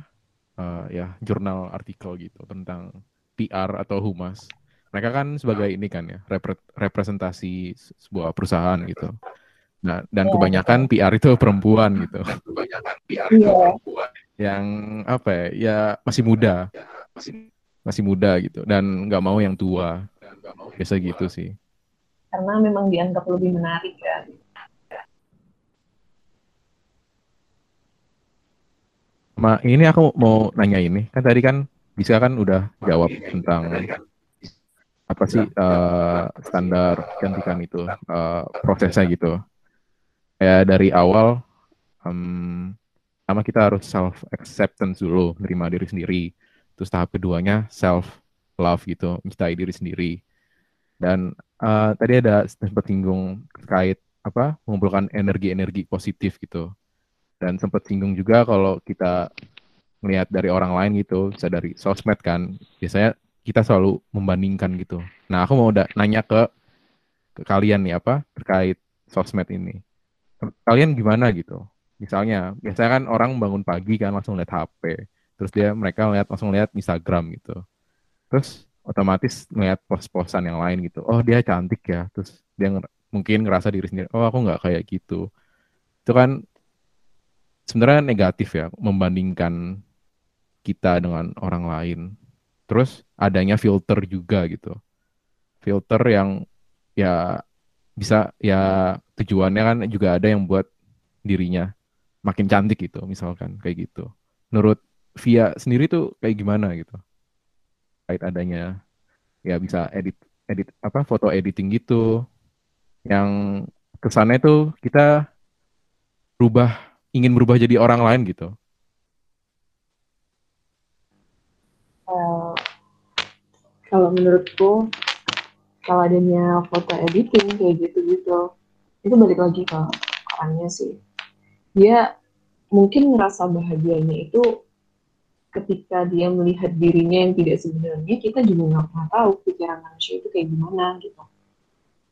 eh, ya jurnal artikel gitu tentang PR atau humas. Mereka kan sebagai ini kan ya repre- representasi se- sebuah perusahaan gitu. Nah dan Iya, kebanyakan PR itu perempuan gitu. Iya. Yang apa ya, ya masih muda, masih muda gitu dan nggak mau yang tua. Biasa gitu sih. Karena memang dianggap lebih menarik kan. Ma, ini aku mau nanya ini kan tadi kan bisa kan udah jawab tentang apa sih eh, standar kecantikan itu eh, prosesnya gitu. Ya dari awal em, pertama kita harus self acceptance dulu, menerima diri sendiri. Terus tahap keduanya self love gitu, mencintai diri sendiri. Dan eh, tadi ada sempat singgung terkait apa mengumpulkan energi-energi positif gitu dan sempat singgung juga kalau kita melihat dari orang lain gitu, bisa dari sosmed kan, biasanya kita selalu membandingkan gitu. Nah, aku mau da- nanya ke, ke kalian nih apa terkait sosmed ini. Kalian gimana gitu? Misalnya, biasanya kan orang bangun pagi kan langsung lihat HP, terus dia mereka lihat langsung lihat Instagram gitu. Terus otomatis ngeliat pos-posan yang lain gitu. Oh, dia cantik ya. Terus dia nger- mungkin ngerasa diri sendiri, oh aku nggak kayak gitu. Itu kan sebenarnya negatif ya membandingkan kita dengan orang lain. Terus adanya filter juga gitu. Filter yang ya bisa ya tujuannya kan juga ada yang buat dirinya makin cantik gitu misalkan kayak gitu. Menurut Via sendiri tuh kayak gimana gitu? Kait adanya ya bisa edit edit apa foto editing gitu yang kesannya tuh kita berubah ingin berubah jadi orang lain gitu. Kalau menurutku kalau adanya foto editing kayak gitu-gitu itu balik lagi ke orangnya sih. Dia mungkin ngerasa bahagianya itu ketika dia melihat dirinya yang tidak sebenarnya kita juga nggak pernah tahu pikiran manusia itu kayak gimana gitu.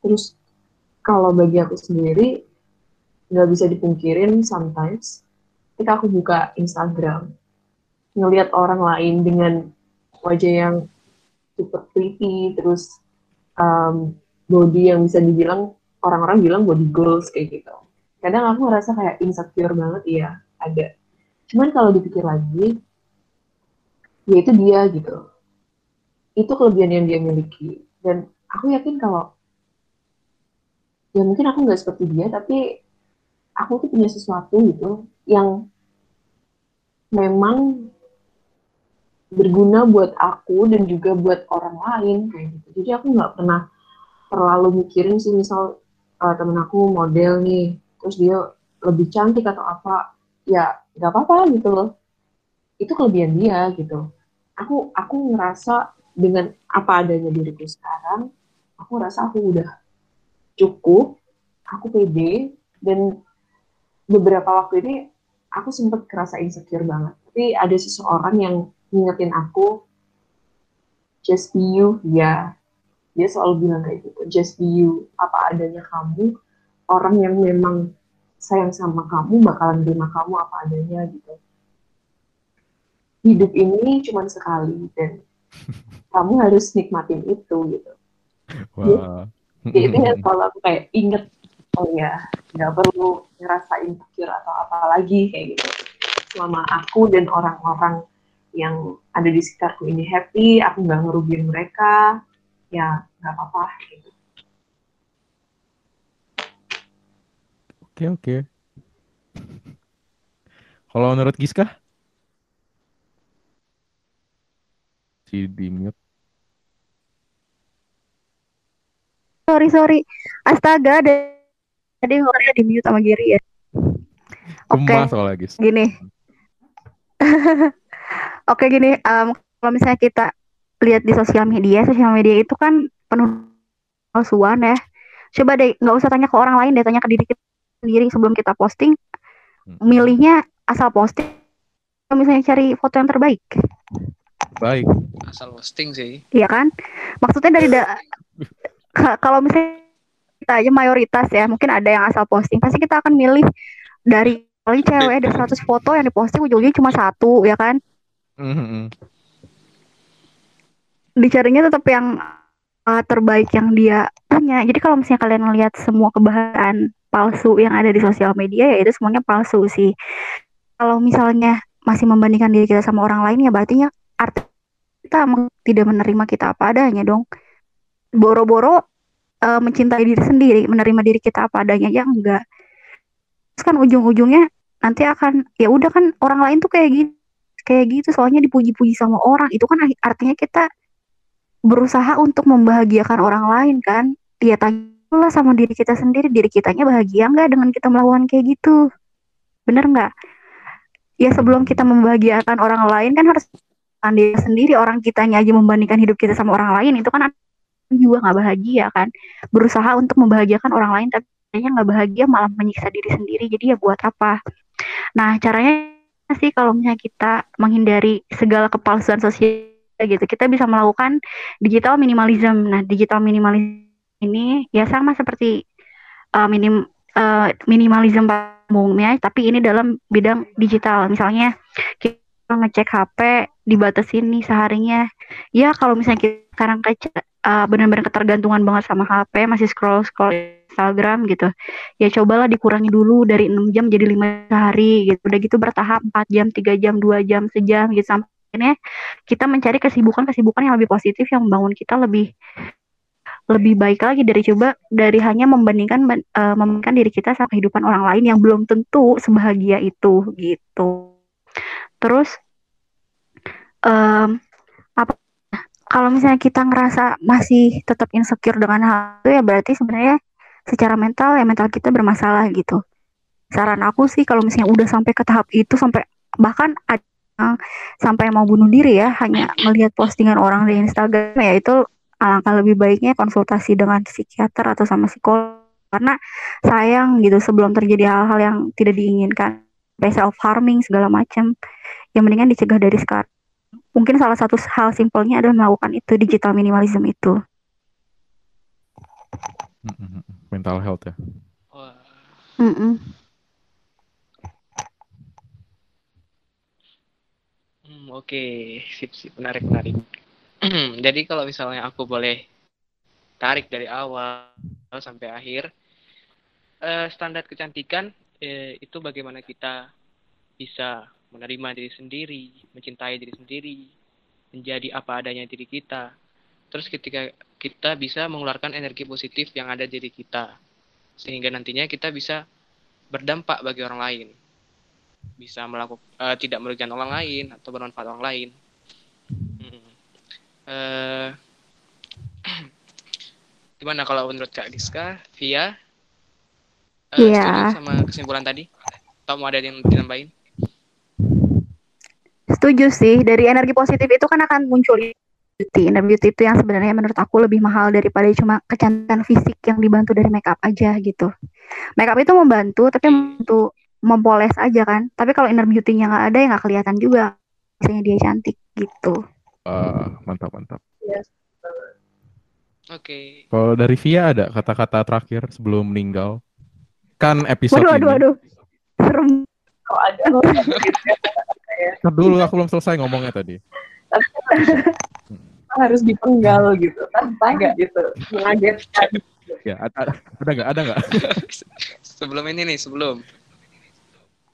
Terus kalau bagi aku sendiri nggak bisa dipungkirin sometimes ketika aku buka Instagram ngelihat orang lain dengan wajah yang super pretty terus um, body yang bisa dibilang orang-orang bilang body goals kayak gitu. Kadang aku ngerasa kayak insecure banget ya ada. Cuman kalau dipikir lagi ya itu dia gitu. Itu kelebihan yang dia miliki. Dan aku yakin kalau ya mungkin aku nggak seperti dia tapi aku tuh punya sesuatu gitu yang memang berguna buat aku dan juga buat orang lain kayak gitu. Jadi aku nggak pernah terlalu mikirin sih misal uh, temen aku model nih, terus dia lebih cantik atau apa, ya nggak apa-apa gitu loh. Itu kelebihan dia gitu. Aku aku ngerasa dengan apa adanya diriku sekarang, aku ngerasa aku udah cukup, aku pede dan beberapa waktu ini aku sempat kerasa insecure banget. Tapi ada seseorang yang ngingetin aku just be you ya. Dia selalu bilang kayak gitu just be you. Apa adanya kamu orang yang memang sayang sama kamu bakalan terima kamu apa adanya gitu. Hidup ini cuma sekali dan kamu harus nikmatin itu gitu. Wah. ya, itu yang kalau aku kayak inget oh ya nggak perlu ngerasain insecure atau apa lagi kayak gitu. Selama aku dan orang-orang yang ada di sekitarku ini happy aku nggak ngerugiin mereka ya nggak apa-apa gitu Oke, oke. Kalau menurut Giska? Si di mute. Sorry, sorry. Astaga, ada tadi ngomongnya di mute sama Giri ya. Oke, Gemas soalnya, Gis. gini. Oke, gini. em, kalau misalnya kita lihat di sosial media, sosial media itu kan penuh palsuan ya. Coba deh, nggak usah tanya ke orang lain deh, tanya ke diri kita sendiri sebelum kita posting. Hmm. Milihnya asal posting. Kalau misalnya cari foto yang terbaik, Baik. Asal posting sih. Iya kan? Maksudnya dari da- ka- kalau misalnya kita aja mayoritas ya, mungkin ada yang asal posting. Pasti kita akan milih dari paling cewek dari 100 foto yang diposting ujung-ujungnya cuma satu, ya kan? Mhm. Dicarinya tetap yang uh, terbaik yang dia punya. Jadi kalau misalnya kalian lihat semua kebahagiaan palsu yang ada di sosial media ya itu semuanya palsu sih. Kalau misalnya masih membandingkan diri kita sama orang lain ya berarti arti kita tidak menerima kita apa adanya dong. Boro-boro uh, mencintai diri sendiri, menerima diri kita apa adanya ya enggak. Terus kan ujung-ujungnya nanti akan ya udah kan orang lain tuh kayak gitu kayak gitu soalnya dipuji-puji sama orang. Itu kan artinya kita berusaha untuk membahagiakan orang lain kan? Ya tanyalah sama diri kita sendiri diri kitanya bahagia nggak dengan kita melakukan kayak gitu? Bener nggak? Ya sebelum kita membahagiakan orang lain kan harus diri sendiri. Orang kitanya aja membandingkan hidup kita sama orang lain itu kan juga nggak bahagia kan? Berusaha untuk membahagiakan orang lain tapi kayaknya nggak bahagia malah menyiksa diri sendiri. Jadi ya buat apa? Nah caranya sih kalau misalnya kita menghindari segala kepalsuan sosial gitu? Kita bisa melakukan digital minimalism. Nah digital minimalism ini ya sama seperti uh, minim uh, minimalism umumnya tapi ini dalam bidang digital. Misalnya kita ngecek HP dibatasin nih seharinya. Ya kalau misalnya kita sekarang kayak uh, benar-benar ketergantungan banget sama HP masih scroll scroll Instagram gitu. Ya cobalah dikurangi dulu dari 6 jam jadi 5 sehari gitu. Udah gitu bertahap 4 jam 3 jam 2 jam sejam gitu. Sampai akhirnya kita mencari kesibukan-kesibukan yang lebih positif yang membangun kita lebih lebih baik lagi dari coba dari hanya membandingkan uh, membandingkan diri kita sama kehidupan orang lain yang belum tentu sebahagia itu gitu. Terus um, apa? Kalau misalnya kita ngerasa masih tetap insecure dengan hal itu ya berarti sebenarnya secara mental ya mental kita bermasalah gitu. Saran aku sih kalau misalnya udah sampai ke tahap itu sampai bahkan yang sampai mau bunuh diri ya hanya melihat postingan orang di Instagram ya itu alangkah lebih baiknya konsultasi dengan psikiater atau sama psikolog. Karena sayang gitu sebelum terjadi hal-hal yang tidak diinginkan self harming segala macam yang mendingan dicegah dari sekarang. Mungkin salah satu hal simpelnya adalah melakukan itu digital minimalism itu mental health ya Wah. mm -mm. Hmm, Oke, sip sip menarik menarik. Jadi kalau misalnya aku boleh tarik dari awal sampai akhir, eh, standar kecantikan eh, itu bagaimana kita bisa menerima diri sendiri, mencintai diri sendiri, menjadi apa adanya diri kita. Terus ketika kita bisa mengeluarkan energi positif yang ada di diri kita, sehingga nantinya kita bisa berdampak bagi orang lain bisa melakukan uh, tidak merugikan orang lain atau bermanfaat orang lain. Hmm. Uh, gimana kalau menurut Kak Giska, Via? Uh, Iya. Setuju sama kesimpulan tadi? Atau mau ada yang ditambahin? Setuju sih, dari energi positif itu kan akan muncul beauty. Inner beauty itu yang sebenarnya menurut aku lebih mahal daripada cuma kecantikan fisik yang dibantu dari makeup aja gitu. Makeup itu membantu, tapi membantu mempoles aja kan. Tapi kalau inner beauty-nya nggak ada ya nggak kelihatan juga. Misalnya dia cantik gitu. Ah, mantap mantap Oke. kalau dari Via ada kata-kata terakhir sebelum meninggal kan episode Waduh, ini. waduh, waduh. Serem. Kalau ada dulu aku belum selesai ngomongnya tadi. harus dipenggal gitu tanpa nggak gitu mengagetkan. Ya, ada, ada nggak? Ada nggak? sebelum ini nih, sebelum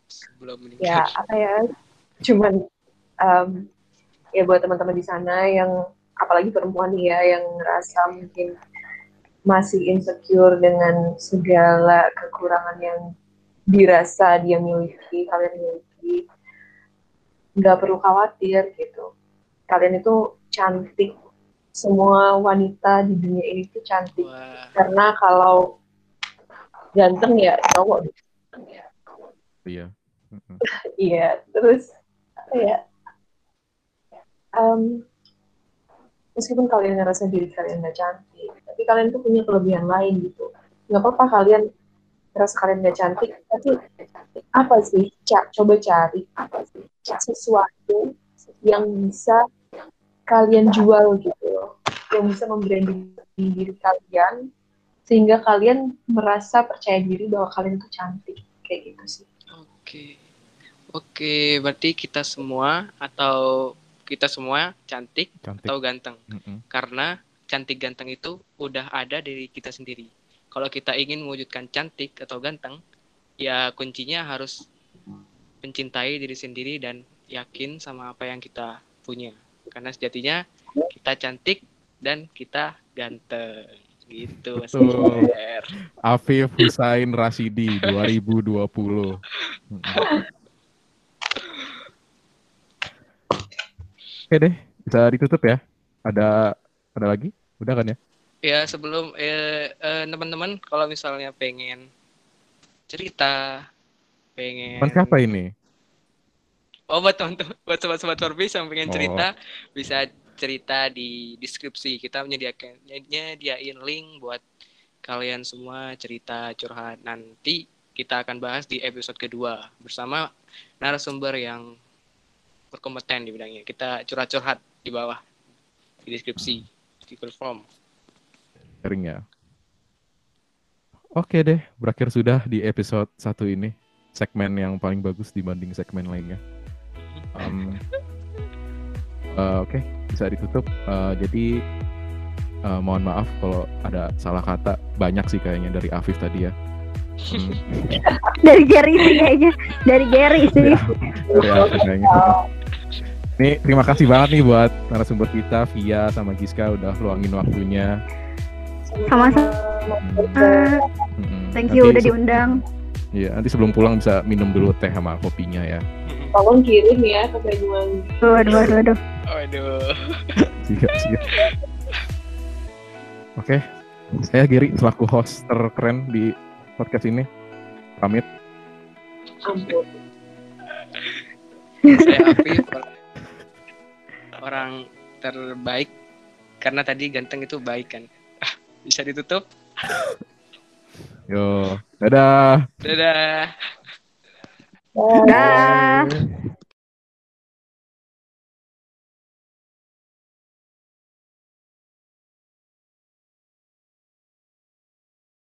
sebelum ini. Ya apa ya? Cuman em, ya buat teman-teman di sana yang apalagi perempuan nih ya yang ngerasa mungkin masih insecure dengan segala kekurangan yang dirasa dia miliki, kalian miliki, nggak perlu khawatir gitu. Kalian itu cantik. Semua wanita di dunia ini tuh cantik. Wah, Karena kalau ganteng ya cowok. Iya. Iya, terus apa ya? Em, meskipun kalian ngerasa diri kalian nggak cantik, tapi kalian tuh punya kelebihan lain gitu. Nggak apa-apa kalian ngerasa kalian nggak cantik, tapi apa sih? Ca- coba cari sesuatu yang bisa kalian jual gitu loh, yang bisa membranding diri kalian sehingga kalian merasa percaya diri bahwa kalian tuh cantik kayak gitu sih. Oke. Oke, berarti kita semua atau kita semua cantik Cantik. atau ganteng. Mm-mm. Karena cantik ganteng itu udah ada dari kita sendiri. Kalau kita ingin mewujudkan cantik atau ganteng, ya kuncinya harus mencintai diri sendiri dan yakin sama apa yang kita punya. Karena sejatinya kita cantik dan kita ganteng. Gitu, Mas. Giger. Afif Husain Rasidi 2020. Mm-mm. Oke deh, bisa ditutup ya. Ada ada lagi? Udah kan ya? Ya sebelum eh, eh, teman-teman kalau misalnya pengen cerita, pengen Teman siapa ini? Oh buat teman-teman, buat sobat-sobat Forbes yang pengen Oh. cerita bisa cerita di deskripsi. Kita menyediakan nyediain link buat kalian semua cerita curhat nanti kita akan bahas di episode kedua bersama narasumber yang berkompeten di bidangnya. Kita curhat-curhat di bawah di deskripsi di Form. Sharing ya. Oke deh, berakhir sudah di episode satu ini. Segmen yang paling bagus dibanding segmen lainnya. Um, eh, Oke, bisa ditutup. Eh, jadi eh, mohon maaf kalau ada salah kata. Banyak sih kayaknya dari Afif tadi ya. Hmm, Dari Gary sih kayaknya. Dari Gary sih. dari Afif kayaknya. Nih, terima kasih banget nih buat narasumber kita, Via sama Giska udah luangin waktunya. Sama-sama. Hmm. Thank you Nanti udah diundang. Iya, nanti sebelum pulang bisa minum dulu teh sama kopinya ya. Tolong kirim ya ke Banyuwangi. Waduh, waduh, waduh. Waduh. Siap, siap. Oke, saya Giri selaku host terkeren di podcast ini. Pamit. Ampun. Saya Afif orang- orang terbaik karena tadi ganteng itu baik kan. Ah, Bisa ditutup. Yo, dadah. Dadah. Dadah.